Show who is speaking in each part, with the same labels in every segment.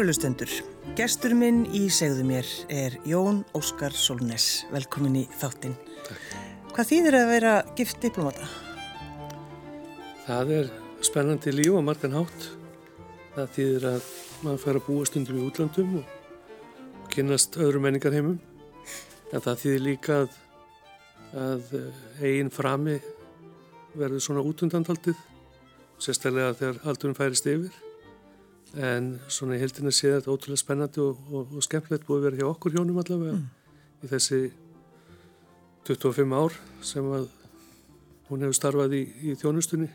Speaker 1: Kæru lustendur, gestur minn í segðu mér er Jón Óskar Solnes. Velkomin í þáttinn. Hvað þýðir að vera gift diplomata?
Speaker 2: Það er spennandi líf og margan hátt. Það þýðir að maður fær að búa stundum í útlandum og kynast öðru menningarheimum. En það þýðir líka að, að eigin frami verður svona útundandaldið, sérstaklega þegar aldurum færist yfir en svona í heldina sé þetta ótrúlega spennandi og, og, og skemmtilegt búið að vera hjá okkur hjónum allavega mm. í þessi 25 ár sem að hún hefur starfað í, í þjónustunni.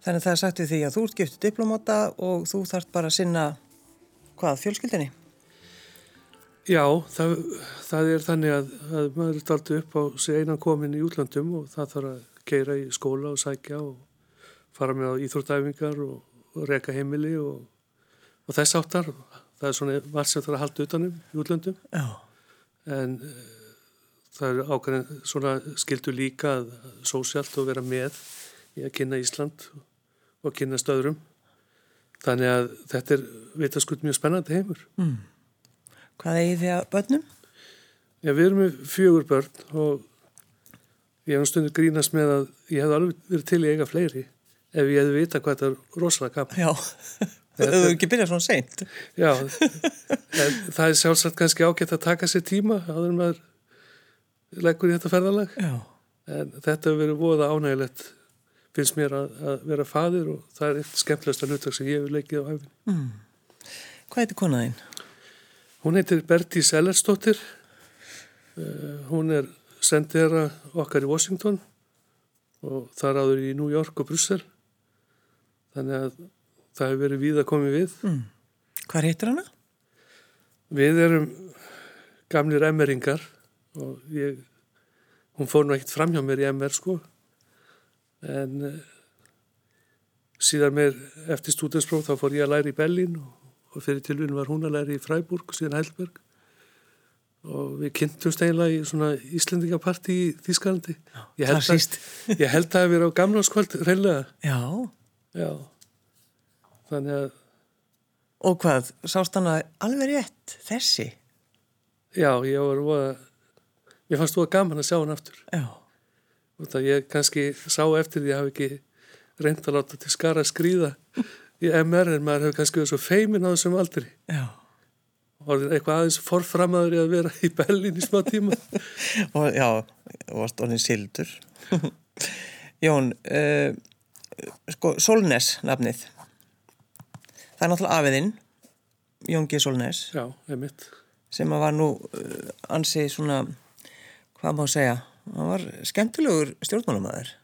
Speaker 1: Þannig að það er sagt við því að þú ert giftið diplomata og þú þarf bara að sinna hvað, fjölskyldinni?
Speaker 2: Já, það, það er þannig að, að maður er alltaf upp á sig einan komin í útlandum og það þarf að keira í skóla og sækja og fara með á íþróttæfingar og, og reka heimili og og þess áttar, það er svona margt sem það er að halda utanum í útlöndum Já. en uh, það er ákveðin svona skildu líka að sósjált og vera með í að kynna Ísland og kynna stöðrum þannig að þetta er vitaskut mjög spennandi heimur mm.
Speaker 1: Hvað er því að börnum?
Speaker 2: Já, við erum með fjögur börn og ég hef stundu grínast með að ég hef alveg verið til í eiga fleiri ef ég hefði vita hvað þetta er rosalega gaman
Speaker 1: Já Þau hefur ekki byrjað svona seint.
Speaker 2: Já, en það er sjálfsagt kannski ágætt að taka sér tíma áður maður leggur í þetta ferðalag. Já. En þetta hefur verið voða ánægilegt finnst mér að, að vera fadir og það er eitt skemmtilegsta hlutverk sem ég hefur leikið á hæfinn. Mm.
Speaker 1: Hvað heitir konaðinn?
Speaker 2: Hún heitir Bertís Ellersdóttir. Uh, hún er sendera okkar í Washington og þar áður í New York og Brussel. Þannig að það hefur verið við að koma við. Mm.
Speaker 1: Hvað heitir hana?
Speaker 2: Við erum gamlir emmeringar og ég, hún fór nú ekkert fram hjá mér í emmer sko. En uh, síðan mér eftir stúdinspróf þá fór ég að læra í Bellín og, fyrir tilvíðin var hún að læra í Freiburg síðan Heilberg og við kynntumst eiginlega í svona Íslandingaparti í Þískalandi að, ég held að hefur verið á gamláskvöld reyðlega
Speaker 1: Já.
Speaker 2: Já þannig að
Speaker 1: Og hvað, sást hann að alveg rétt þessi?
Speaker 2: Já, ég var voða ég fannst að gaman að sjá hann aftur.
Speaker 1: Já.
Speaker 2: Það ég kannski sá eftir því að ég hafi ekki reynd að láta til skara skrýða í MR en maður hefur kannski verið svo feimin á þessum aldri.
Speaker 1: Já.
Speaker 2: Og eitthvað aðeins forframaður í að vera í Bellin í smá tíma.
Speaker 1: Og Já, varst orðin sildur. Jón uh, sko, Solnes nafnið Það er náttúrulega afiðinn, Jón G. Solnæs.
Speaker 2: Já, einmitt.
Speaker 1: Sem að var nú uh, ansi svona, hvað má segja, hann var skemmtilegur stjórnmálumæður.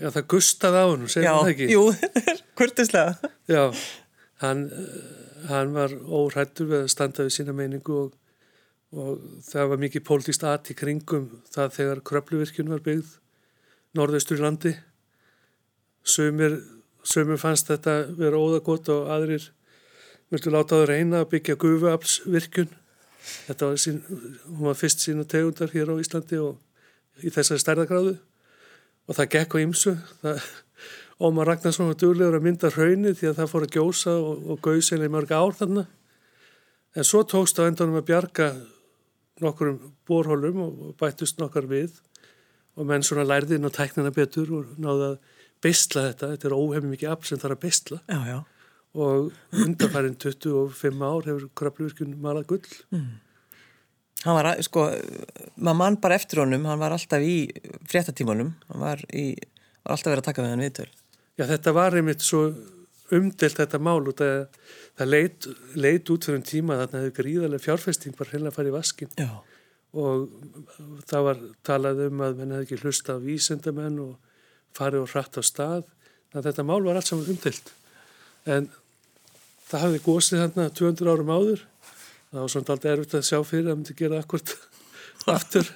Speaker 2: Já, það gustaði á hann, segja það ekki.
Speaker 1: Jú, kurtislega.
Speaker 2: Já, hann, uh, hann var órættur við að standa við sína meiningu og, og það var mikið pólitíst aðt í kringum það þegar kröpluvirkjun var byggð norðaustur í landi. Sumir fannst þetta vera óðagott og aðrir viltu láta það reyna að byggja gufuaflsvirkjun? Þetta var, sín, var fyrst sína tegundar hér á Íslandi og í þessari stærðagráðu og það gekk á ymsu Ómar Ragnarsson var duglegur að mynda hraunni því að það fór að gjósa og, og gauðseli mörg ár þarna. En svo tókst á endunum að bjarga nokkurum borhólum og bættust nokkar við. Og menn svona lærði inn á tæknina betur og náði að bestla þetta, þetta er óhefn mikið afl sem er að bestla
Speaker 1: já, já
Speaker 2: og undanfærin 25 ár hefur krabluvirkjun malað gull. Mm.
Speaker 1: Hann var, sko, maður mann bara eftir honum, hann var alltaf í fréttatímanum, hann var, í, var alltaf verið að taka við hann viðtöl.
Speaker 2: Já, þetta var einmitt svo umdelt þetta mál og það, það leit, leit út fyrir um tíma þarna hefur gríðarlega fjárfesting bara heila að fara í vaskin.
Speaker 1: Já.
Speaker 2: Og það var talað um að menn hefði ekki hlusta á vísendamenn og farið og hratt á stað. Þannig að þetta mál var allt saman umdelt. En það hafði gósið hérna 200 árum áður. Það var svona alltaf erfitt að sjá fyrir að myndi gera akkord aftur.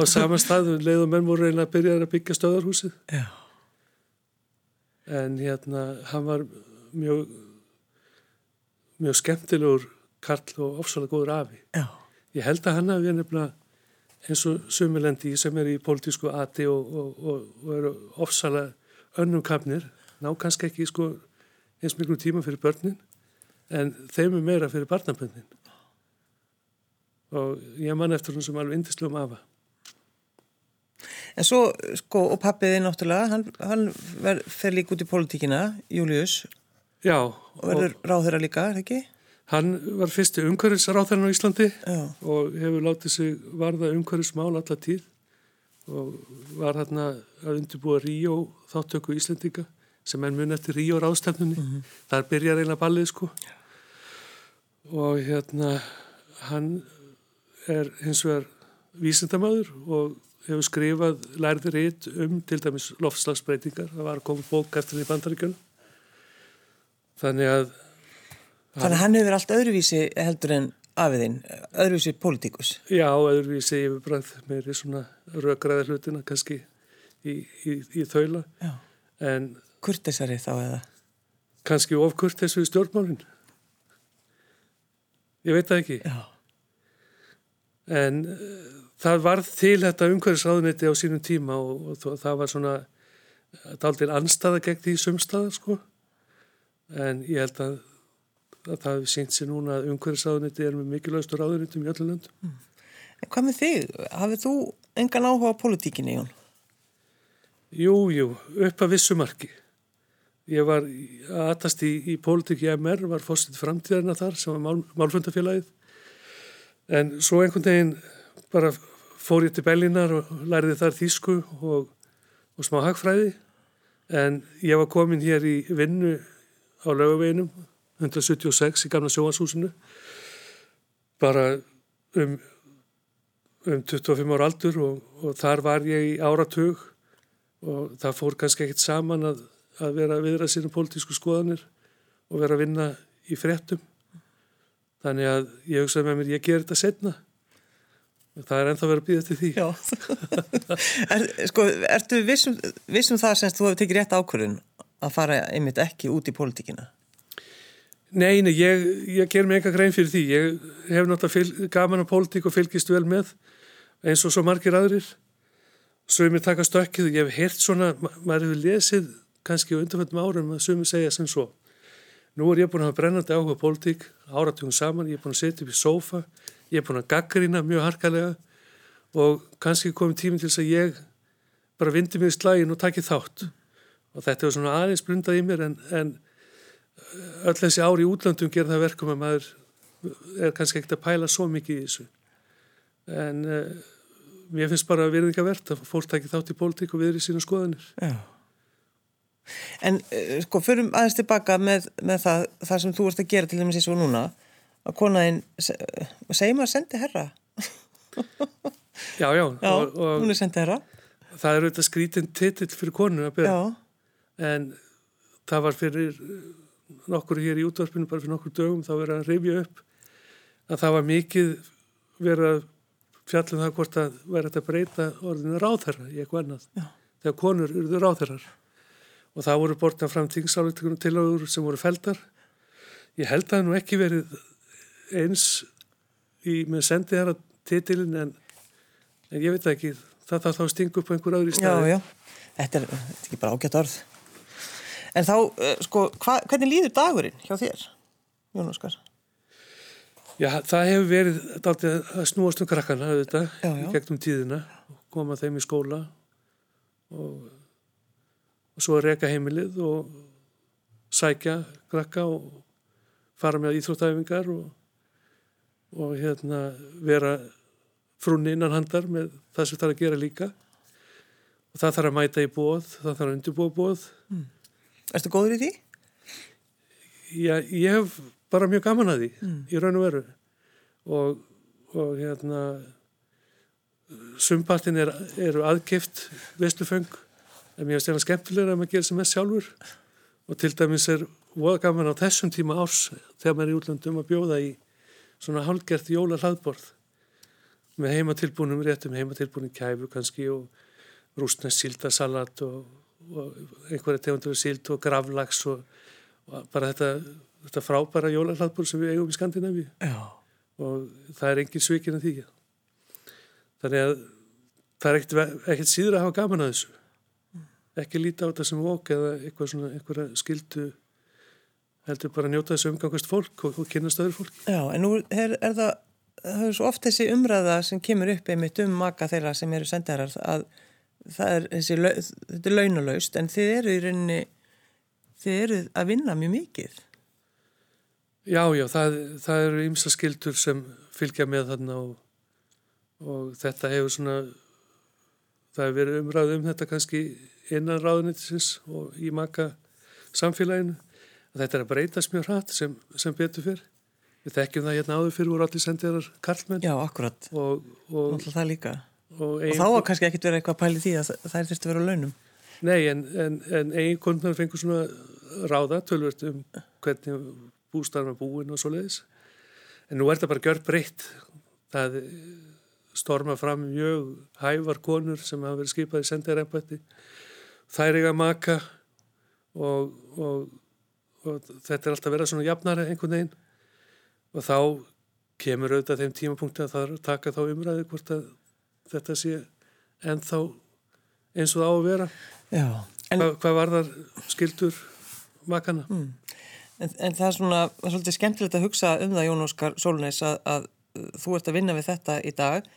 Speaker 2: Á sama stað og leið og menn voru reyna að byrja að byggja stöðarhúsið
Speaker 1: Já.
Speaker 2: en hérna hann var mjög mjög skemmtilegur karl og ofsalega góður afi.
Speaker 1: Já.
Speaker 2: ég held að hann hafi nefnilega eins og sumilendi sem er í pólitísku ati og, og, og, og eru ofsalega önnum kapnir ná kannski ekki sko eins miklu tíma fyrir börnin en þeim er meira fyrir barnaböndin og ég man eftir hún sem alveg indislegum afa.
Speaker 1: En svo, sko, og pappiði náttúrulega, hann, hann fer líka út í politíkina, Július,
Speaker 2: Já,
Speaker 1: og verður ráðherra líka, er það ekki?
Speaker 2: hann var fyrsti umhverfisráþarinn á Íslandi
Speaker 1: Já.
Speaker 2: og hefur látið sig varða umhverfismál alla tíð og var hérna að undirbúa Ríó þáttöku Íslendinga sem enn mun eftir Ríó ráðstefnunni þar byrjar eiginlega ballið sko og hérna hann er hins vegar vísindamöður og hefur skrifað lærði reitt um til dæmis loftslagsbreytingar það var að koma bók eftir því bandaríkjunum þannig að
Speaker 1: Þannig að hann hefur allt öðruvísi heldur en afiðinn, öðruvísi pólitíkus.
Speaker 2: Já, öðruvísi yfirbræð meiri svona rökræða hlutina kannski í, í, í þaula
Speaker 1: Já.
Speaker 2: en
Speaker 1: Kurtesari þá eða?
Speaker 2: kannski ofkurt þessu stjórnmálin ég veit það ekki
Speaker 1: Já.
Speaker 2: en uh, það varð til þetta umhverfisráðuneti á sínum tíma og, og þó- það var svona daldinn anstaða gegn því sumstaðar sko en ég held að, að það hefur sínt sér núna að umhverfisráðuneti er með mikilvægstu ráðunetum í öllum löndum
Speaker 1: En hvað með þig? Hafið þú engan áhuga á pólitíkinni, Jón?
Speaker 2: Jú, jú, upp að vissu marki. Ég var í- að atast í, í pólitík í MR, var fórstitt framtíðarna þar sem var mál, málfundafélagið. En svo einhvern veginn bara fór ég til Bellinar og læriði þar þýsku og, og smá hagfræði. En ég var komin hér í vinnu á laugaveginum, 176 í gamla sjóanshúsinu. Bara um, um 25 ára aldur og, og þar var ég í áratug og það fór kannski ekkert saman að, að vera að viðra sínum pólitísku skoðanir og vera að vinna í fréttum. Þannig að ég hugsaði með mér, ég ger þetta setna. Það er ennþá verið að býða til því.
Speaker 1: Já. er, sko, ertu vissum, vissum það sem þú hefur tekið rétt ákvörðun að fara einmitt ekki út í pólitíkina?
Speaker 2: Nei, nei, ég, ég ger mig enga grein fyrir því. Ég hef náttúrulega fylg, gaman á pólitík og fylgist vel með eins og svo margir aðrir. Sumir taka stökkið og ég hef heyrt svona, ma maður hefur lesið kannski á undanfjöldum árum að sumir segja sem svo. Nú er ég búin að hafa brennandi áhuga pólitík, áratugum saman, ég er búin að setja upp í sófa, ég er búin að gaggrina mjög harkalega og kannski komið tíminn til þess að ég bara vindi mig í slægin og taki þátt. Og þetta er svona aðeins blundað í mér en, en öll þessi ári í útlandum gera það verkum að maður er kannski ekkert að pæla svo mikið í þessu en uh, mér finnst bara virðingavert að fólk taki þátt í pólitík og viðri sína skoðanir
Speaker 1: Já. En uh, sko, förum aðeins tilbaka með, með það, það sem þú ert að gera til dæmis eins og núna, að konaðinn, segjum að sendi herra?
Speaker 2: Já, já,
Speaker 1: Já,
Speaker 2: og, og
Speaker 1: hún er sendi herra.
Speaker 2: það er auðvitað skrítin titill fyrir konu að byrja
Speaker 1: Já,
Speaker 2: en það var fyrir nokkur hér í útvarpinu, bara fyrir nokkur dögum þá verið að rifja upp að það var mikið verið að fjallum það hvort að verið að breyta orðinu ráðherra í eitthvað annað
Speaker 1: Já.
Speaker 2: þegar konur eruðu ráðherrar og það voru bortað fram þingsáleikunum tilögur sem voru feldar ég held að það nú ekki verið eins í, með sendið þar að titilin en, en ég veit ekki það þarf þá að stinga upp á einhver öðru í
Speaker 1: já,
Speaker 2: staði
Speaker 1: já. Þetta er, þetta er ekki bara ágætt orð. En þá, uh, sko, hva, hvernig líður dagurinn hjá þér, Jón Óskar?
Speaker 2: Já, það hefur verið dálítið að snúast um krakkana auðvitað,
Speaker 1: Já, já.
Speaker 2: gegnum tíðina koma þeim í skóla og, og svo að reka heimilið og sækja krakka og fara með íþróttæfingar og, og hérna vera frunni innan handar með það sem það er að gera líka. Og það þarf að mæta í bóð, það þarf að undirbúa bóð
Speaker 1: Erstu góður í því?
Speaker 2: Já, ég hef bara mjög gaman að því í raun og veru. Og, og hérna sumpartin er, eru aðgift vesluföng en mér finnst hérna skemmtilega að maður gerir sem mest sjálfur. Og til dæmis er voða gaman á þessum tíma árs þegar maður er í útlandum að bjóða í svona hálgert jóla hlaðborð með heimatilbúnum réttum heimatilbúnum kæfu kannski og rústnest síldasalat og, og einhverja tegundur síld og gravlags og, og bara þetta, þetta frábæra jólahlaðbúr sem við eigum í Skandinavíu. Og það er engin svikin að því. Þannig að það er ekkert, ekkert síður að hafa gaman að þessu ekki líta á þetta sem vok eða eitthvað svona einhverja skildu heldur bara að njóta þessu umgangast fólk og, og kynast öðru fólk.
Speaker 1: Já, en nú er, er það, það er svo oft þessi umræða sem kemur upp einmitt um maka þeirra sem eru sendarar að það er þessi, þetta er launalaust en þið eru í rauninni, þið eru að vinna mjög mikið.
Speaker 2: Já, já, það, það eru ymsa skildur sem fylgja með þarna og, og þetta hefur svona, það hefur verið umræð um þetta kannski innan ráðunitisins og í maka samfélaginu þetta er að breytast mjög hratt sem, sem betur fyrr. Við þekkjum það hérna áður fyrir voru allir sendiðar karlmenn.
Speaker 1: Já, akkurat.
Speaker 2: Og, og. Og,
Speaker 1: og þá var kannski ekkit verið eitthvað pæli því að er þurfti að vera á launum.
Speaker 2: Nei, en, en, en eiginkundnar fengur svona ráða tölvört um hvernig bústæðan var búin og svo leiðis. En nú er þetta bara gjör breytt. Það storma fram mjög hævar konur sem hafa verið skipað í sendiðarempætti. Þær eiga maka og, og og þetta er alltaf verið svona jafnara einhvern veginn. Og þá kemur auðvitað þeim tímapunkti að það taka þá umræði hvort að þetta sé ennþá eins og það á að vera.
Speaker 1: Já,
Speaker 2: en, Hva, hvað var þar skildur makana mm.
Speaker 1: en, en það er svona það er svolítið skemmtilegt að hugsa um það Jón Óskar Solnæs að, að þú ert að vinna við þetta í dag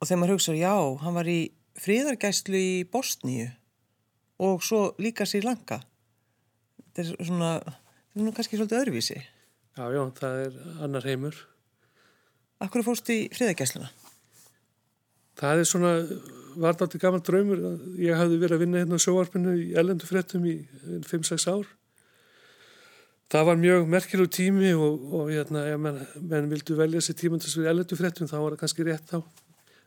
Speaker 1: og þegar maður hugsa já, hann var í fríðargæslu í Bosníu og svo líka sér langa þetta er svona, þetta er nú kannski svolítið öðruvísi.
Speaker 2: Já, já, það er annar heimur.
Speaker 1: Akkur fórst í friðagæsluna?
Speaker 2: Það er svona, var þetta alltaf gaman draumur. Ég hafði verið að vinna hérna á sjóarpinu í ellendu frettum í 5-6 ár. Það var mjög merkjulegu tími og, og hérna, ef menn, menn vildu velja þessi tíma til þessu ellendu frettum, þá var það kannski rétt á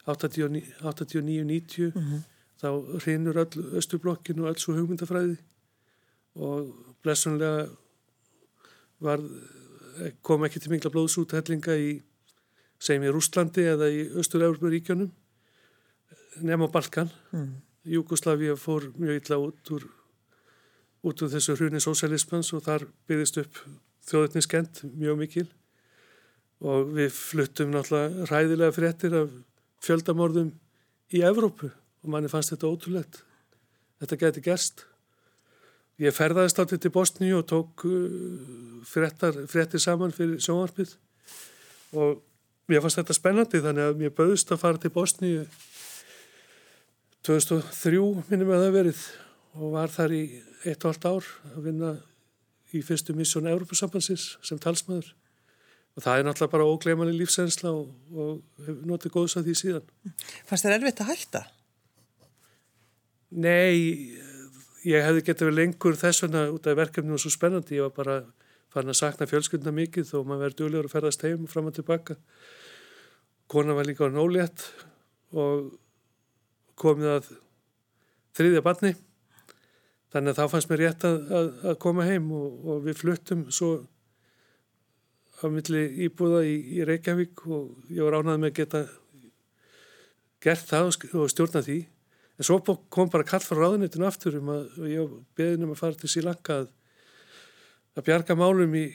Speaker 2: 89-90. Mm -hmm. Þá hrinur öll östublokkin og öll svo hugmyndafræði. Og blessunlega var, kom ekki til mikla blóðsúthellinga í segjum í Rúslandi eða í Östur-Európa-ríkjónum nema Balkan. Mm. Júkoslavi fór mjög illa út úr út úr þessu hruni sósialismans og þar byrðist upp þjóðetniskend mjög mikil. Og við fluttum náttúrulega ræðilega fréttir af fjöldamorðum í Evrópu og manni fannst þetta ótrúlegt þetta geti gerst Ég ferðaðist átti til Bosníu og tók uh, fréttir saman fyrir sjónvarpið og mér fannst þetta spennandi þannig að mér bauðist að fara til Bosníu 2003 minnum ég að það verið og var þar í eitt og allt ár að vinna í fyrstu missjón Európa-sambansins sem talsmaður og það er náttúrulega bara ógleimanlega lífsensla og, og notið góðs að því síðan.
Speaker 1: Fannst þér erfitt að hætta?
Speaker 2: Nei, ég hefði getið verið lengur þess vegna út af verkefninu og svo spennandi, ég var bara farin að sakna fjölskylduna mikið þó maður verið duglegur að ferðast heim fram og tilbaka. Kona var líka á nólétt og komið að þriðja barni. Þannig að þá fannst mér rétt að, að, að koma heim og, og við fluttum svo á milli íbúða í, í Reykjavík og ég var ánað með að geta gert það og stjórna því en svo kom bara kall frá ráðunitinu aftur um að ég beðin um að fara til Sílanka að, að bjarga málum í,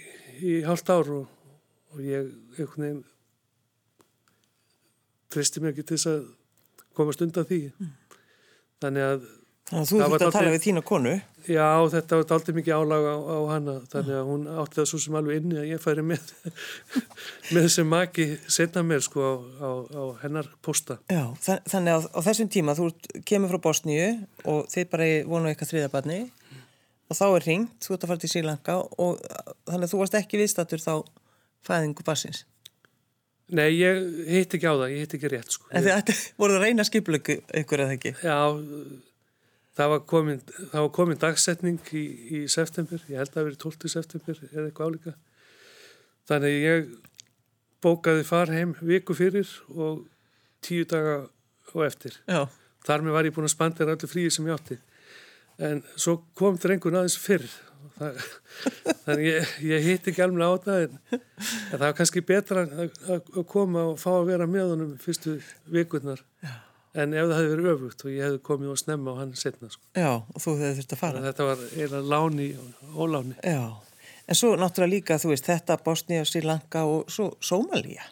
Speaker 2: í halvt ár og, og ég einhvern veginn tristi mér ekki til þess að komast undan því mm.
Speaker 1: þannig að Þannig að þú þurfti að tala við þína konu
Speaker 2: Já, þetta var aldrei mikið álag á, á hana þannig að hún átti það svo sem alveg inni að ég færi með með þessum maki setna mér sko á, á, á hennar posta
Speaker 1: Já, þannig að á þessum tíma þú kemur frá Bosníu og þið bara vonu eitthvað þriðabarni og þá er ringt, þú ert að fara til Sýrlanka og þannig að þú varst ekki viðstatur þá fæðingu barsins
Speaker 2: Nei, ég hitt ekki á það, ég hitt ekki rétt sko.
Speaker 1: En þið voruð að reyna skiplöku ykkur eða ekki?
Speaker 2: Já, það var komin, það var komin dagsetning í, í september, ég held að það verið 12. september eða eitthvað álíka. Þannig ég bókaði far heim viku fyrir og tíu daga og eftir.
Speaker 1: Já.
Speaker 2: Þar með var ég búin að spandera allir fríi sem ég átti. En svo kom drengun aðeins fyrr það, þannig ég, ég hitt ekki alveg á það en, en það var kannski betra að, að koma og fá að vera með honum fyrstu vikurnar en ef það hefði verið öfugt og ég hefði komið og snemma og hann setna sko.
Speaker 1: Já, og þú hefði þurft að fara.
Speaker 2: Þetta var eina láni og óláni.
Speaker 1: Já, en svo náttúrulega líka þú veist þetta Bosnia, Sri Lanka og svo Somalia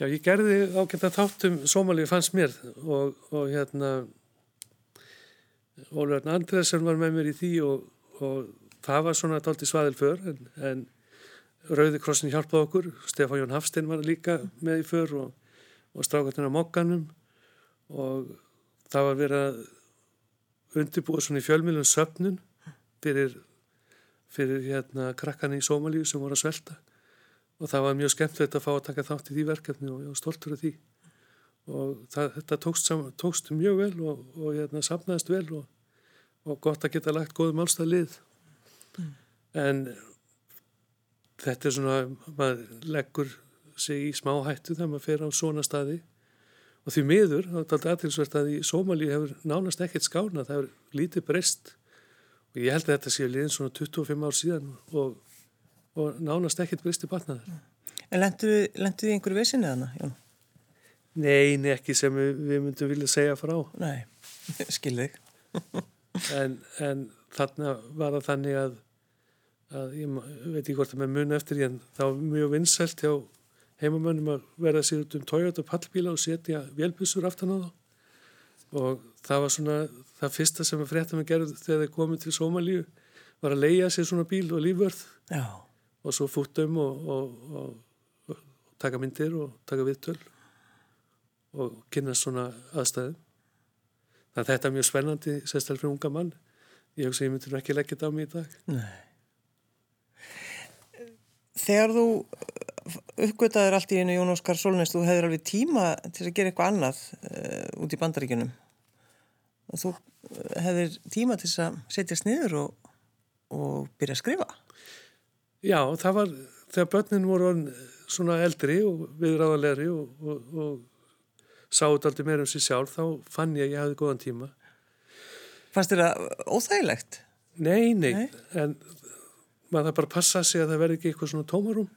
Speaker 2: Já, ég gerði að þáttum Somalia fannst mér. Og, og hérna Ólverðin Andresen var með mér í því og og það var svona daldi svaðil för en, en Rauði krossin hjálpaði okkur, Stefán Jón Hafstein var líka með í för og, og strákartina mokkanum og það var verið að undirbúa svona í fjölmjölun söpnun fyrir, fyrir hérna krakkan í Sómalíu sem voru að svelta. Og það var mjög skemmtilegt að fá að taka þátt í því verkefni og ég var stoltur af því. Og það, þetta tókst, saman, tókst mjög vel og, og hérna sapnaðist vel og, og gott að geta lagt góð málstað lið. Mm. en þetta er svona, maður leggur sig í smá hættu þegar maður fer á svona staði og því miður, þá er þetta aðtilsvert að í Sómalí hefur nánast ekkert skána, það hefur lítið breyst og ég held að þetta sé liðin svona 25 ár síðan og, og nánast ekkert breyst í batnaðar.
Speaker 1: En lendu þið einhverju vissinni þannig, Jón?
Speaker 2: Nei, ekki sem við, við myndum vilja segja frá.
Speaker 1: Nei, skilðið.
Speaker 2: en, en þarna var það þannig að að ég veit ekki hvort að með mun eftir en þá var mjög vinsælt hjá heimamönnum að verða sér út um Toyota pallbíla og setja velbísur aftan á þá. Og það var svona það fyrsta sem að fréttum að gera þegar þeir komið til Somalíu var að leia sér svona bíl og lífvörð.
Speaker 1: Já.
Speaker 2: og svo fúttum og, og, og, og taka myndir og taka viðtöl og kynast svona aðstæðum. Þannig að þetta er mjög spennandi sérstaklega fyrir unga mann. Ég hugsa ég myndir ekki leggja þetta á mig í dag.
Speaker 1: Nei. Þegar þú uppgötaður allt í einu Jón Óskar Solnest, þú hefur alveg tíma til að gera eitthvað annað uh, út í bandaríkunum og þú uh, hefur tíma til að setja sniður og, og byrja að skrifa.
Speaker 2: Já, það var þegar börnin voru svona eldri og viðræðalegri og, og, og sátt aldrei meira um sér sjálf, þá fann ég að ég hafði góðan tíma.
Speaker 1: Fannst þér það óþægilegt?
Speaker 2: Nei, nei, nei, en maður það bara passa sig að það verði ekki eitthvað svona tómarum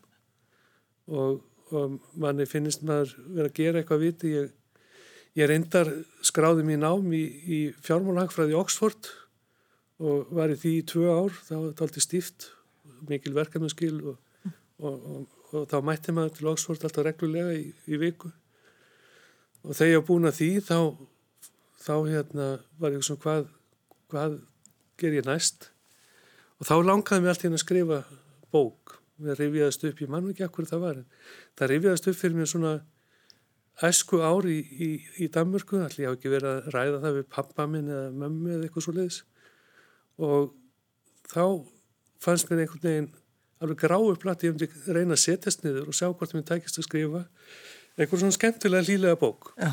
Speaker 2: og, og manni finnist maður verið að gera eitthvað viti ég, ég reyndar skráði mér nám í, í fjármálagfræði Oxford og var í því í tvö ár. Þá var þetta alltaf stíft mikil verkefnarskil og, og, og þá mætti maður til Oxford alltaf reglulega í, í viku. Og þegar ég var búin að því þá, þá hérna var ég svona hvað, hvað ger ég næst? Og þá langaði mér alltaf inn að skrifa bók við rifjaðist upp, ég mann ekki akkur það var það rifjaðist upp fyrir mér svona æsku ári í, í, í Danmörku, allir ég hafa ekki verið að ræða það við pappa minn eða mömmu eða eitthvað svo leiðis og þá fannst mér einhvern veginn alveg gráu platt, ég hefði reyna að setjast niður og sjá hvort mér tækist að skrifa eitthvað svona skemmtilega lílega bók.
Speaker 1: Já.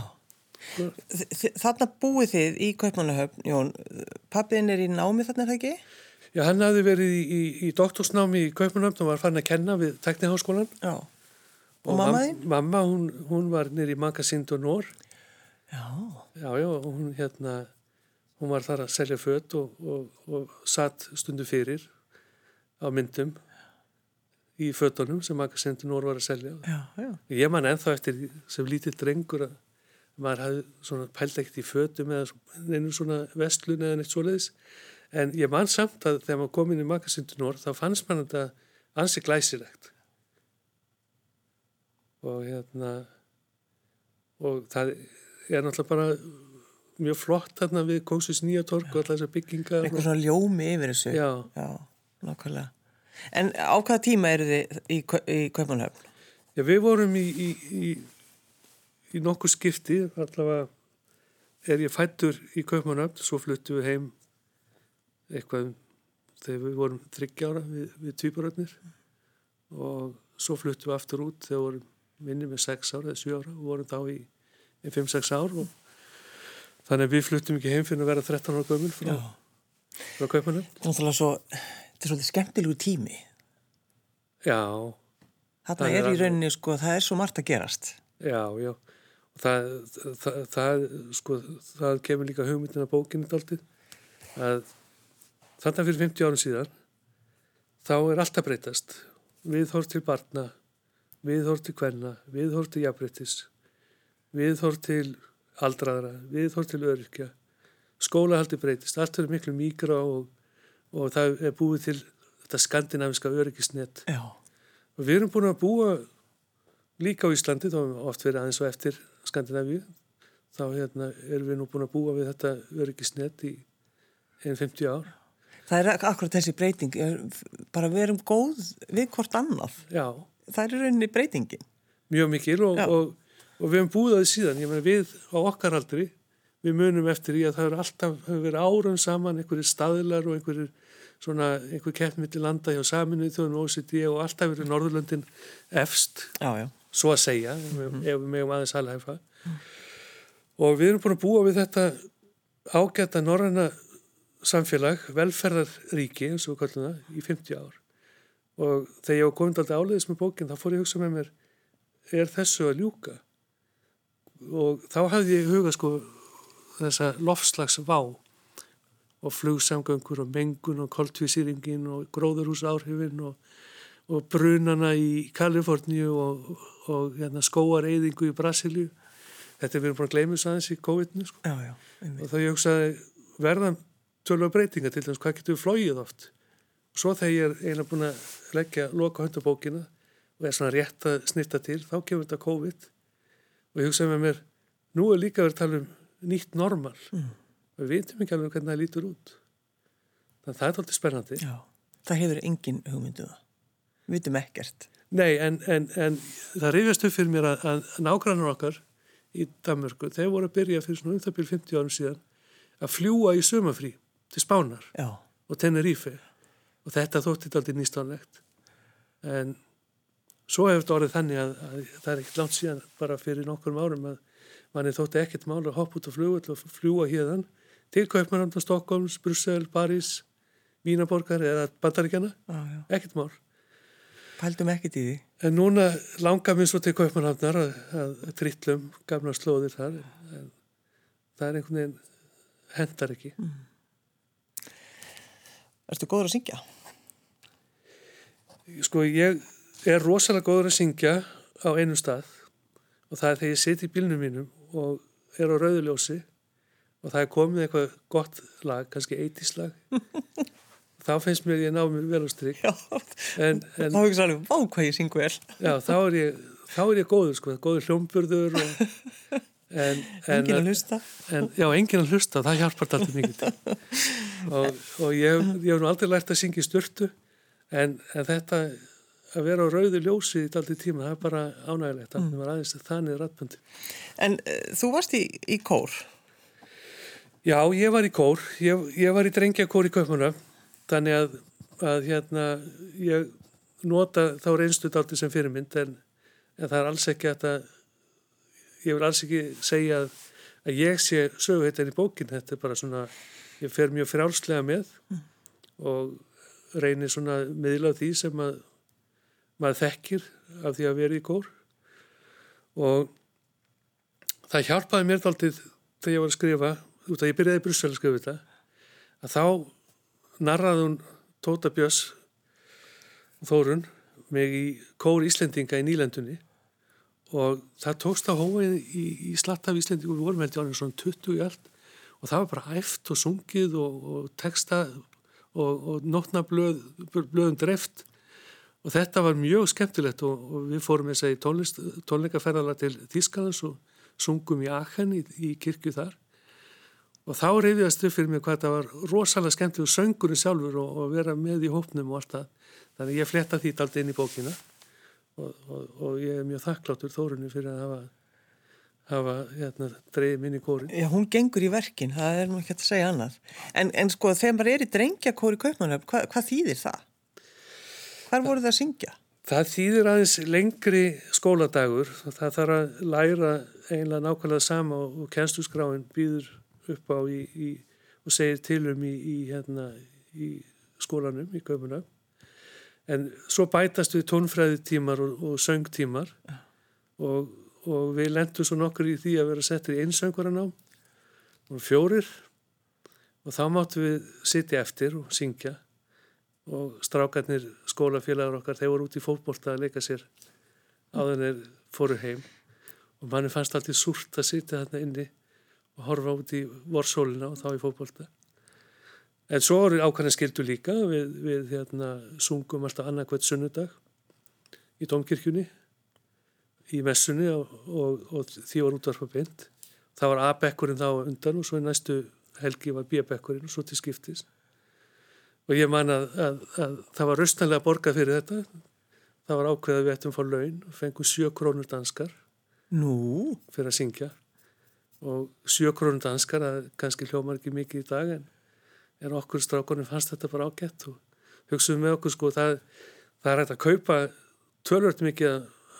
Speaker 1: Þarna búið þið í Kaupmannahöfn, Jón, pappin er í námi þarna, er það ekki?
Speaker 2: Já, hann hafði verið í, í, í doktorsnámi í Kaupanöfn og var fann að kenna við tekniháskólan.
Speaker 1: Já. Og, og mamma þín?
Speaker 2: Mamma, hún, hún var nýri Magasind og Nór.
Speaker 1: Já.
Speaker 2: Já, já, hún hérna, hún var þar að selja fött og, og, og satt stundu fyrir á myndum í föttunum sem Magasind og Nór var að selja.
Speaker 1: Já, já.
Speaker 2: Ég man ennþá eftir sem lítill drengur að maður hafði svona pældegt í föttum eða einu svona vestlun eða neitt svoleiðis en ég man samt að þegar maður kom inn í makasindunor þá fannst mann þetta ansi glæsilegt. Og hérna og það er náttúrulega bara mjög flott þarna við Kósis nýja tork og alltaf þessar byggingar
Speaker 1: eitthvað svona ljómi yfir þessu.
Speaker 2: Já,
Speaker 1: já nákvæmlega. En á hvaða tíma eru þið í, í Kaupanhöfn?
Speaker 2: Já, við vorum í í, í, í nokkuð skipti allavega er ég fættur í Kaupanhöfn svo fluttu við heim eitthvað þegar við vorum þryggjára við, við týparöðnir og svo fluttum við aftur út þegar við vorum minni með 6 ára eða 7 ára og vorum þá í, í 5-6 ár og þannig að við fluttum ekki heim fyrir að vera 13 ára gömul frá, frá kaupanum
Speaker 1: Náttúrulega svo, þetta er svolítið skemmtilegu tími.
Speaker 2: Já.
Speaker 1: Þarna er, í rauninni sko, það er svo margt að gerast.
Speaker 2: Já, já. Það, það, það sko, það kemur líka hugmyndin að bókinu dáltið að Þannig fyrir 50 árum síðan þá er alltaf breytast. Viðhór til barna, viðhór til kvenna, viðhór til jafnbreytis, viðhór til aldraðra, viðhór til öryrkja. Skólahaldi breytist, allt verður miklu mígra og, og það er búið til þetta skandinaviska öryrkisnett.
Speaker 1: Já.
Speaker 2: Og við erum búin að búa líka á Íslandi, þá erum við oft verið aðeins og eftir Skandinavíu. Þá hérna, erum við nú búin að búa við þetta öryrkisnett í einn 50 ár.
Speaker 1: Það er akkurat þessi breyting, bara við erum góð við hvort annað.
Speaker 2: Já.
Speaker 1: Það er rauninni breytingin.
Speaker 2: Mjög mikil og, og, og við hefum búið að því síðan. Meina við á okkar aldri, við munum eftir í að það hefur alltaf hefur verið árum saman, einhverjir staðilar og einhverjir svona, einhver keppmyndi landa hjá saminuð þjóðum OCD og alltaf verið Norðurlöndin efst,
Speaker 1: já, já.
Speaker 2: svo að segja, mm. ef við megum aðeins alhæfa. Mm. Og við erum búin að búa við þetta ágæta norræna samfélag, velferðarríki eins og við kallum það, í 50 ár. Og þegar ég á komið alltaf áleiðis með bókinn þá fór ég að hugsa með mér er þessu að ljúka? Og þá hafði ég huga sko þessa lofslags vá og flugsamgöngur og mengun og koltvísýringin og gróðurhús áhrifin og, og brunana í Kaliforníu og, og hérna, skóareyðingu í Brasilíu. Þetta er við erum bara að gleyma þess aðeins í COVID-19 sko. og þá ég hugsaði verðan tölva breytinga til þess hvað getur við flóið oft? Og svo þegar ég er eiginlega búin að leggja loka höndabókina og er svona rétt að snirta til þá kemur þetta COVID. Og ég hugsaði með mér nú er líka verið að tala um nýtt normal. Mm. og við veitum ekki alveg hvernig það lítur út. Þannig að það er alltaf spennandi.
Speaker 1: Já, það hefur engin hugmynduða um við veitum ekkert.
Speaker 2: Nei, en, en, en það reyfjast upp fyrir mér að, að nágrannar okkar í Danmörku, þeir voru að byrja fyrir svona um það byrjum 50 árum síðan að fljúa í sömafrí til Spánar
Speaker 1: Já.
Speaker 2: og Tenerife. Og þetta þótti aldrei nýstánlegt en svo hefur þetta orðið þannig að, að það er ekkert langt síðan bara fyrir nokkur árum að manni þótti ekkert mál að hoppa út á flugull og fljúa hérðan til Kaupmannanda, Stokkólms, Brussel, París Vínaborgar eða Bandaríkjana ekkert mál.
Speaker 1: Pældum ekkert í því.
Speaker 2: En núna langar mér svo til Kaupmannhandar að, að, að trillum gamla slóðir þar en það er einhvern veginn hendar ekki. Mm.
Speaker 1: Erstu góður að syngja?
Speaker 2: Sko ég er rosalega góður að syngja á einu stað og það er þegar ég siti í bílnum mínum og er á rauðuljósi og það er komið eitthvað gott lag, kannski eittíslag þá finnst mér ég ná mér vel á stryk
Speaker 1: en, en, þá ekki svolítið, vá hvað ég syng vel
Speaker 2: já, þá er ég, þá er ég góður sko, góður hljómburður og,
Speaker 1: en, engin að hlusta
Speaker 2: en, já, engin að hlusta, það hjálpar alltaf mikið og, og ég, ég hef nú aldrei lært að syngja störtu en þetta að vera á rauðu ljósi í daldi tíma, það er bara ánægilegt mm. var aðeins þannig rættböndi
Speaker 1: En uh, þú varst í, í kór?
Speaker 2: Já, ég var í kór ég, ég var í drengjakór í Kaupmanna þannig að, að hérna ég nota þá reynstu daldi sem fyrirmynd en, en það er alls ekki að það, ég vil alls ekki segja að, að ég sé söguheitin í bókin, þetta er bara svona ég fer mjög frjálslega með mm. og reynir svona miðla því sem að maður þekkir af því að vera í kór og það hjálpaði mér alltaf þegar ég var að skrifa út að ég byrjaði í Brussel að skrifa þetta að þá narraði hún Tóta Björns Þórun mig í kór Íslendinga í Nýlendunni og það tókst á hóin í, í slatt af Íslendingu við vorum heldur ánum svona 20 í allt. Og það var bara æft og sungið og, og texta og, og nótnablöð blöðum dreft og þetta var mjög skemmtilegt og, og við fórum þess að í tónleikaferðala til Þískadans og sungum í Aachen í, í kirkju þar. Og þá reyðiðast upp fyrir mig hvað þetta var rosalega skemmtileg og söngurinn sjálfur og, vera með í hópnum og allt það. Þannig ég fletta því alltaf inn í bókina og, og ég er mjög þakkláttur þórunni fyrir að hafa hafa hérna, dreyið minni kórin.
Speaker 1: Já, hún gengur í verkin, það er nú ekki að segja annað. En, en sko, þegar maður er í drengja kóri kaupmannöf, hva, hvað þýðir það? Hvar voru það að syngja?
Speaker 2: Það þýðir aðeins lengri skóladagur. Það þarf að læra einlega nákvæmlega sama og, og kjænstuskráin býður upp á í, í, og segir tilum í, í hérna, skólanum, í köpuna. En svo bætast við tónfræðitímar og, og söngtímar og, og við lendum svo nokkur í því að vera settir í einsöngurinn á og fjórir og þá máttu við sitja eftir og syngja. Og strákarnir skólafélagar okkar þeir voru út í fótbolta að leika sér á þennir fóru heim. Og manni fannst alltaf súrt að sitja þarna inni og horfa út í vorsólina og þá í fótbolta en svo eru ákvæmlega skildu líka við, við hérna, sungum alltaf annarkvæmt sunnudag í domkirkjunni í messunni og, og, og því var útvarpa beint. Það var A-bekkurinn þá undan og svo í næstu helgi var B-bekkurinn og svo til skiptist og ég man að, að, að það var raustanlega borgað fyrir þetta. Það var ákveðið að við ættum að fá laun og fengum sjö krónur danskar
Speaker 1: Nú,
Speaker 2: fyrir að syngja. Og sjö krónur danskar það kannski hljómar ekki mikið í dag en, en okkur strákonum fannst þetta bara ágætt og hugsaðum með okkur sko það, það er hægt að kaupa tölvört mikið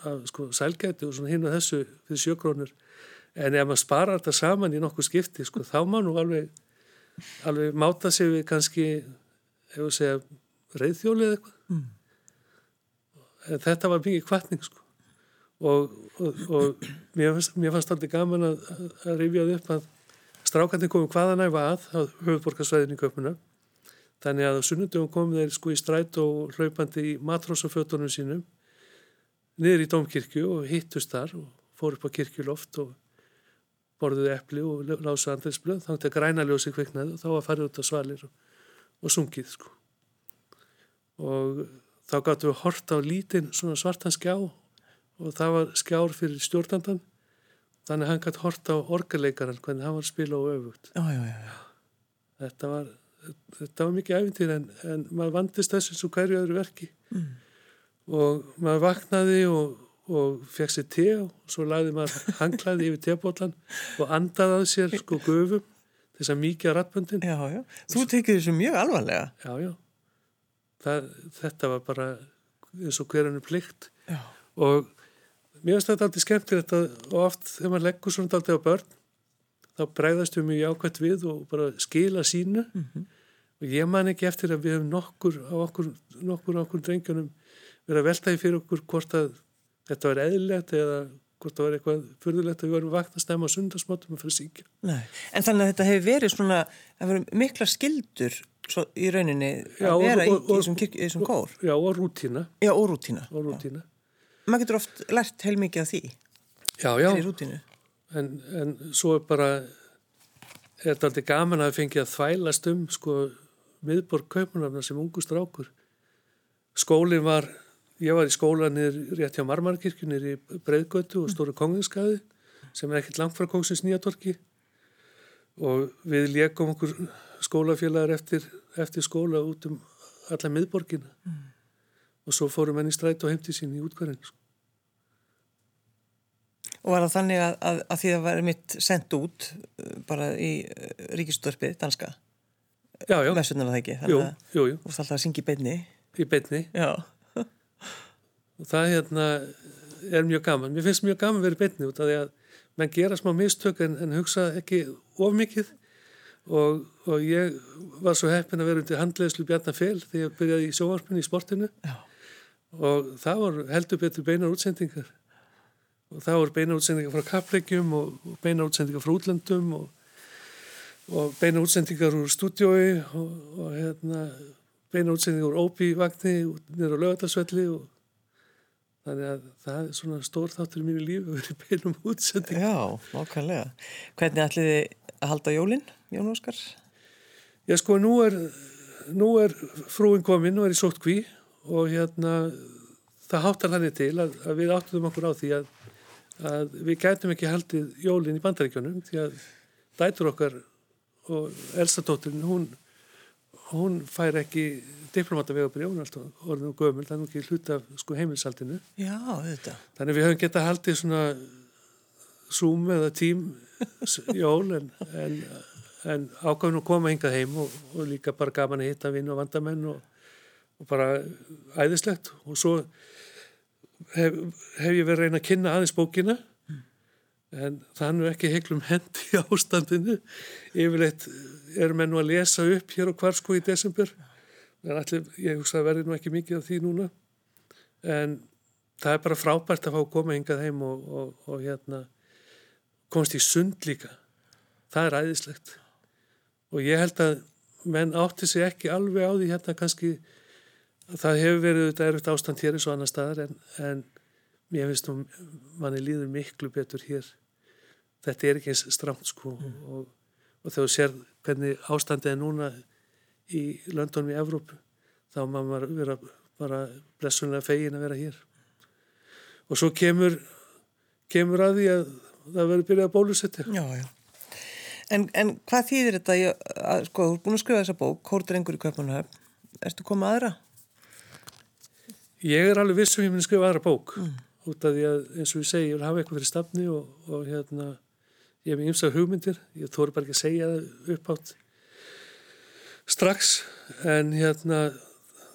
Speaker 2: af, sko, sælgæti og svona hinn og þessu fyrir sjö krónur en ef maður sparar þetta saman í nokkuð skipti sko þá má nú alveg alveg máta sig við kannski ef við segja reyðþjóli eða eitthvað.
Speaker 1: Mm.
Speaker 2: en þetta var mikið kvartning sko. Og, og, og mér fannst, fannst alltaf gaman að, að, rifja það upp að strákandi komum hvaðan æfa að á höfuborgarsvæðinu í köpuna þannig að sunnundum komum þeir sko í stræt og hlaupandi í matrósafötunum sínum niður í Dómkirkju og hittust þar og fór upp á kirkjuloft og borðuðu epli og lásu andriðsblöð þá til græna ljósi kviknaði og þá var farið út á svalir og, og sungið sko. Og þá gáttu við hort á lítinn svona svartan skjá og það var skjár fyrir stjórnandan þannig að hann gætt hort á orgeleikaran hvernig hann var að spila og öfugt
Speaker 1: já, já, já,
Speaker 2: þetta var, þetta var mikið æfintýr en, en maður vandist þessu og hverju öðru verki
Speaker 1: Mm.
Speaker 2: og maður vaknaði og, og fekk sér te og svo lagði maður hanglaði yfir tebólan og andaði að sér sko gufum þess að rattböndin
Speaker 1: já, já. Þú tekið þessu mjög alvarlega.
Speaker 2: já, já það, þetta var bara eins og hverjanu plikt
Speaker 1: Já.
Speaker 2: og mér finnst þetta alltaf skemmtilegt að og oft þegar maður leggur svona alltaf á börn þá bregðast við mjög ákvæmt við og bara skila sínu og ég man ekki eftir að við hefum nokkur á okkur, nokkur á okkur drengjónum verið að velta í fyrir okkur hvort að þetta var eðlilegt eða hvort það var eitthvað fyrðulegt að við varum vakt að stemma sundarsmáttum að fyrir síkja.
Speaker 1: Nei. En þannig að þetta hefur verið svona, það verið mikla skildur svo, í rauninni
Speaker 2: Já,
Speaker 1: að
Speaker 2: og-
Speaker 1: vera
Speaker 2: og- og-
Speaker 1: í þessum kór.
Speaker 2: Já, og rútína.
Speaker 1: Já, og rútína.
Speaker 2: Og rútína.
Speaker 1: Maður getur oft lært heilmikið af því,
Speaker 2: Já, já, en, en svo er bara, er þetta aldrei gaman að fengi að þvælast um, sko, miðborg kaupunarna sem ungu strákur. Skólinn var, ég var í skóla niður rétt hjá Marmarkirkju, niður í Breiðgötu og Stóru Konginskaði, sem er ekkert langt frá Kóksins Nýjatorki og við leikum okkur skólafélagar eftir, eftir skóla út um alla miðborgina og svo fórum henni stræt og heimti sín í útkvæðin. Sko.
Speaker 1: Og var það þannig að, að, að því að var mitt sendt út uh, bara í ríkistörpið, danska,
Speaker 2: Já, já,
Speaker 1: messunar það ekki,
Speaker 2: jú,
Speaker 1: að
Speaker 2: jú, jú,
Speaker 1: þú varst alltaf að syngja í beinni.
Speaker 2: í beinni.
Speaker 1: Já.
Speaker 2: og það hérna er mjög gaman. Mér finnst mjög gaman að í beinni út af því að menn gera smá mistök en, en hugsa ekki of mikið og, og ég var svo heppin að vera undir handleðslu Bjarnar Fél þegar ég byrjaði í sjóvarpinu í sportinu
Speaker 1: Já.
Speaker 2: Og það var heldur betur beinar útsendingar og það voru beinar útsendingar frá kappleikjum og, og beinar útsendingar frá útlöndum og, og beinar útsendingar úr stúdiói og, og hérna, beinar útsendingar úr óbí-vagni nýra á lögadalsvelli og þannig að það er svona stór þáttur í mínu lífi að vera beinum útsending
Speaker 1: Já, nákvæmlega. Hvernig ætlið þið að halda jólinn, Jón Óskar?
Speaker 2: Já sko nú er, nú er frúin komin, nú er í sótt kví og hérna það háttar þannig til að, að við áttum okkur á því að, að við gætum ekki haldið jólinn í bandaríkjónum því að dætur okkar og elsta dóttirinn hún, hún fær ekki diplomata vegabrið, hún er alltaf orðin og gömul, það er nú ekki hluta sko, heimilsaldinu
Speaker 1: Já, þetta.
Speaker 2: Þannig við höfum getað haldið svona Zoom eða tím jól en, en, en ákvæmum að koma hingað heim og, og líka bara gaman að hitta vinn og vandamenn og, og bara æðislegt. Og svo hef, hef ég verið að reyna að kynna aðeins bókina en það er nú ekki heiklum hendi ástandinu. Yfirleitt erum við nú að lesa upp hér og hvar sko í desember. En allir, ég hugsa að verði nú ekki mikið af því núna. En það er bara frábært að fá að koma hingað heim og, og, og hérna komast í sund líka. Það er æðislegt. Og ég held að menn átti sig ekki alveg á því hérna kannski það hefur verið þetta erfitt ástand hér eins og annar staðar en, en mér finnst nú manni líður miklu betur hér. Þetta er ekki eins strámt sko og, og þegar þú sér hvernig ástandið er núna í löndunum í Evrópu þá má maður vera bara blessunlega fegin að vera hér. Og svo kemur kemur að því að það verður byrjað að bólusetja.
Speaker 1: En, en hvað þýðir þetta, ég, að, sko, þú er búin að skrifa þessa bók, Kórdrengur í Kaupanhöfn, ertu komið aðra?
Speaker 2: Ég er alveg vissum ég muni skrifa aðra bók mm. út af því að eins og ég segi, ég vil hafa eitthvað fyrir stafni og, og hérna ég hef ymsað hugmyndir, ég þóru bara ekki að segja það upp átt strax en hérna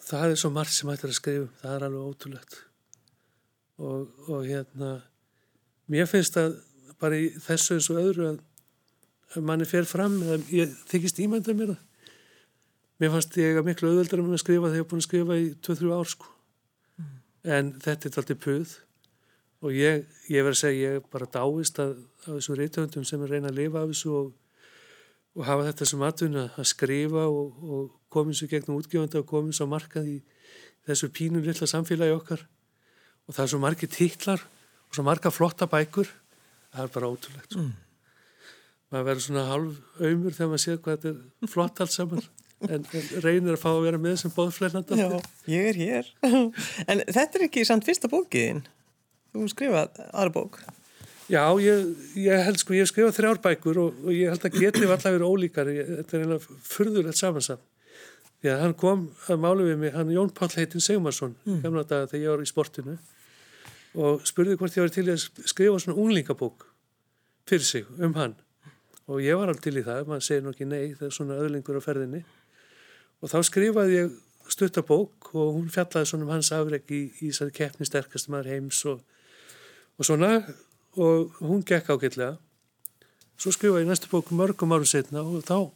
Speaker 2: það er svo margt sem hættir að skrifa það er alveg ótrúlegt og, og hérna mér finnst að bara í þessu eins og öðru að, að manni fer fram ég þykist ímænda mér það mér fannst ég að miklu auðveldar með að skrifa þegar ég hef búin að skrifa í 2-3 ár sko. En þetta er alltaf puð og ég, ég verð að segja ég bara dáist að, að þessum reytöndum sem er reyna að lifa af þessu og, og hafa þetta sem atvinna að skrifa og, og komið svo gegnum útgjöfanda og komið svo markað í þessu pínum lilla samfélagi okkar og það er svo margi títlar og svo marga flotta bækur það er bara ótrúlegt sko. mm. maður verður svona halv auðmur þegar maður sér hvað þetta er flott allt saman en, en reynir að fá að vera með sem bóðflernandi
Speaker 1: Já, ég er hér. En þetta er ekki samt fyrsta bókiðinn þú skrifað aðra bók?
Speaker 2: Já, ég, ég held sko, ég skrifað þrjár bækur og, og ég held að getið var alltaf verið ólíkar, ég, þetta er einlega fyrðulegt samansamt. Því að hann kom að málu við mig, hann Jón Páll heitin Segmarsson, mm. gamla daga þegar ég var í sportinu og spurði hvort ég var til að skrifa svona unglingabók fyrir sig um hann. Og ég var alveg til í það, maður segir nokkið nei, það er svona öðlingur á ferðinni og þá skrifaði ég stuttabók og hún fjallaði svona um hans afreg í, í, í keppni sterkast maður heims og, og svona. Og hún gekk ágætlega. Svo skrifaði ég næstu bóku mörgum árum setna og þá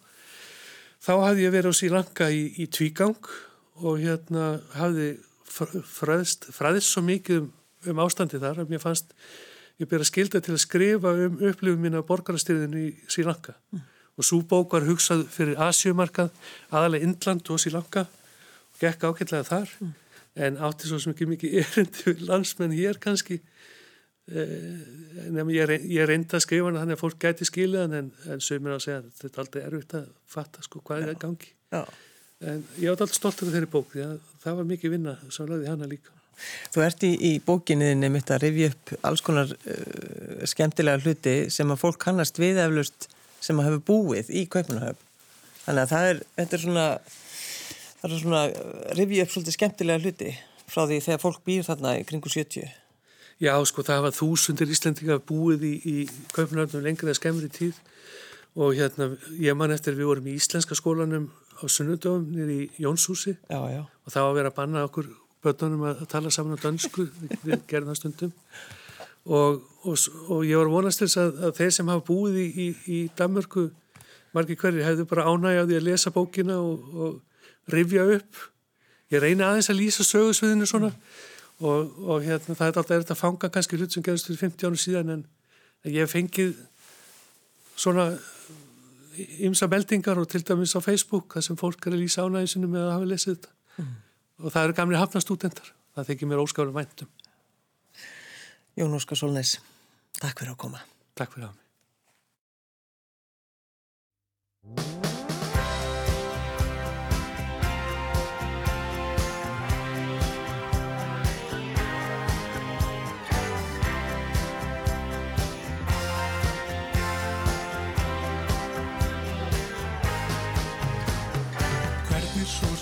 Speaker 2: þá hafði ég verið á Sílanka í, í tvígang og hérna hafði fræðist, fræðist svo mikið um, um ástandi þar að mér fannst ég byrja skilda til að skrifa um upplifum mín á borgarastyrðinu í Sílanka mm. Og svo bók var hugsað fyrir Asjumarkað, aðalega Indland og Sílanka og gekk ágætlega þar. Mm. en átti svo mikið mikið erindi landsmenn hér kannski. Eh, Nefnum ég, ég reynda að skrifa hann þannig að fólk gæti skiljaðan en, en sögumir á að segja þetta er aldrei erfitt að fatta sko hvað er það gangi. Já. en ég átt alltaf stoltur af þeirri bók því að það var mikið vinna sem laði hana líka.
Speaker 1: Þú ert í, í bókinni nefnitt að rifja upp alls konar uh, skemmtilega hluti sem að fólk kannast við eflust sem að hafa búið í Kaupanahöf þannig að það er, þetta er svona það er svona rifja upp svolítið skemmtilega hluti frá því þegar fólk býr þarna í kringu 70
Speaker 2: Já, sko, það var þúsundir Íslandingar búið í, í Kaupanöfnum lengur eða skemmri tíð. Og hérna, ég man eftir við vorum í Íslenska skólanum á Sunnudöfum nýri í Jónshúsi.
Speaker 1: Já, já.
Speaker 2: og það var að vera að banna okkur börnunum að tala saman á dansku við gerðum það stundum og, og, og ég var vonast til að, að þeir sem hafa búið í, í, í Danmörku margir hverjir hefðu bara ánægjaði að lesa bókina og, og rifja upp. Ég reyna aðeins að lýsa sögusviðinu svona. Mm og, og hérna, það er alltaf erfitt að fanga kannski hlut sem gerðist fyrir 50 árum síðan en ég hef fengið svona ymsa meldingar og til dæmis á Facebook það sem fólk er að lýsa ánægisinu með að hafa lesið þetta. Mm. og það eru gamli hafnastúdendar það þykir mér óskaflega væntum
Speaker 1: Jón Óskar Solnes Takk fyrir að koma.
Speaker 2: Takk fyrir að mig.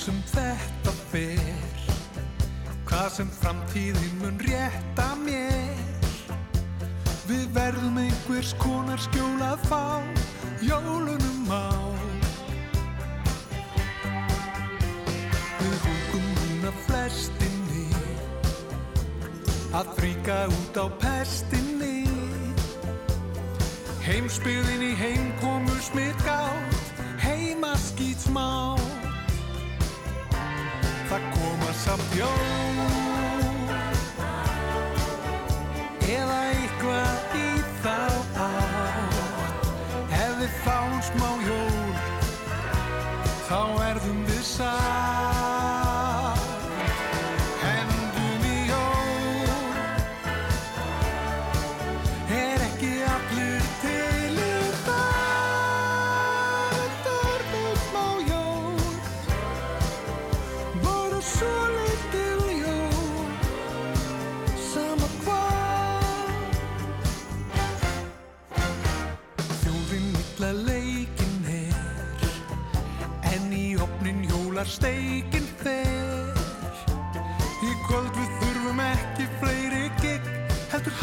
Speaker 3: Sem þetta fer Hvað sem framtíðin mun rétta mér Við verðum einhvers konar skjólað fá Jólunum á. Við húkum núna flestinni Að fríka út á pestinni. Heimsbyðin í heimkomu smitt gátt Heima skýt smá. Það koma samt jól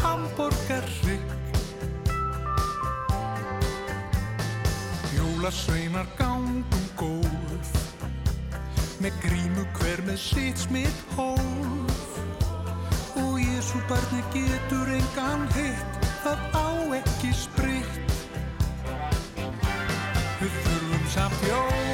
Speaker 3: hamborgarrygg Jólasveinar gangum góð með grímu hver með sitt smitt hólf og Jésu barni getur engan hitt það á ekki spritt. Við þurfum samt jól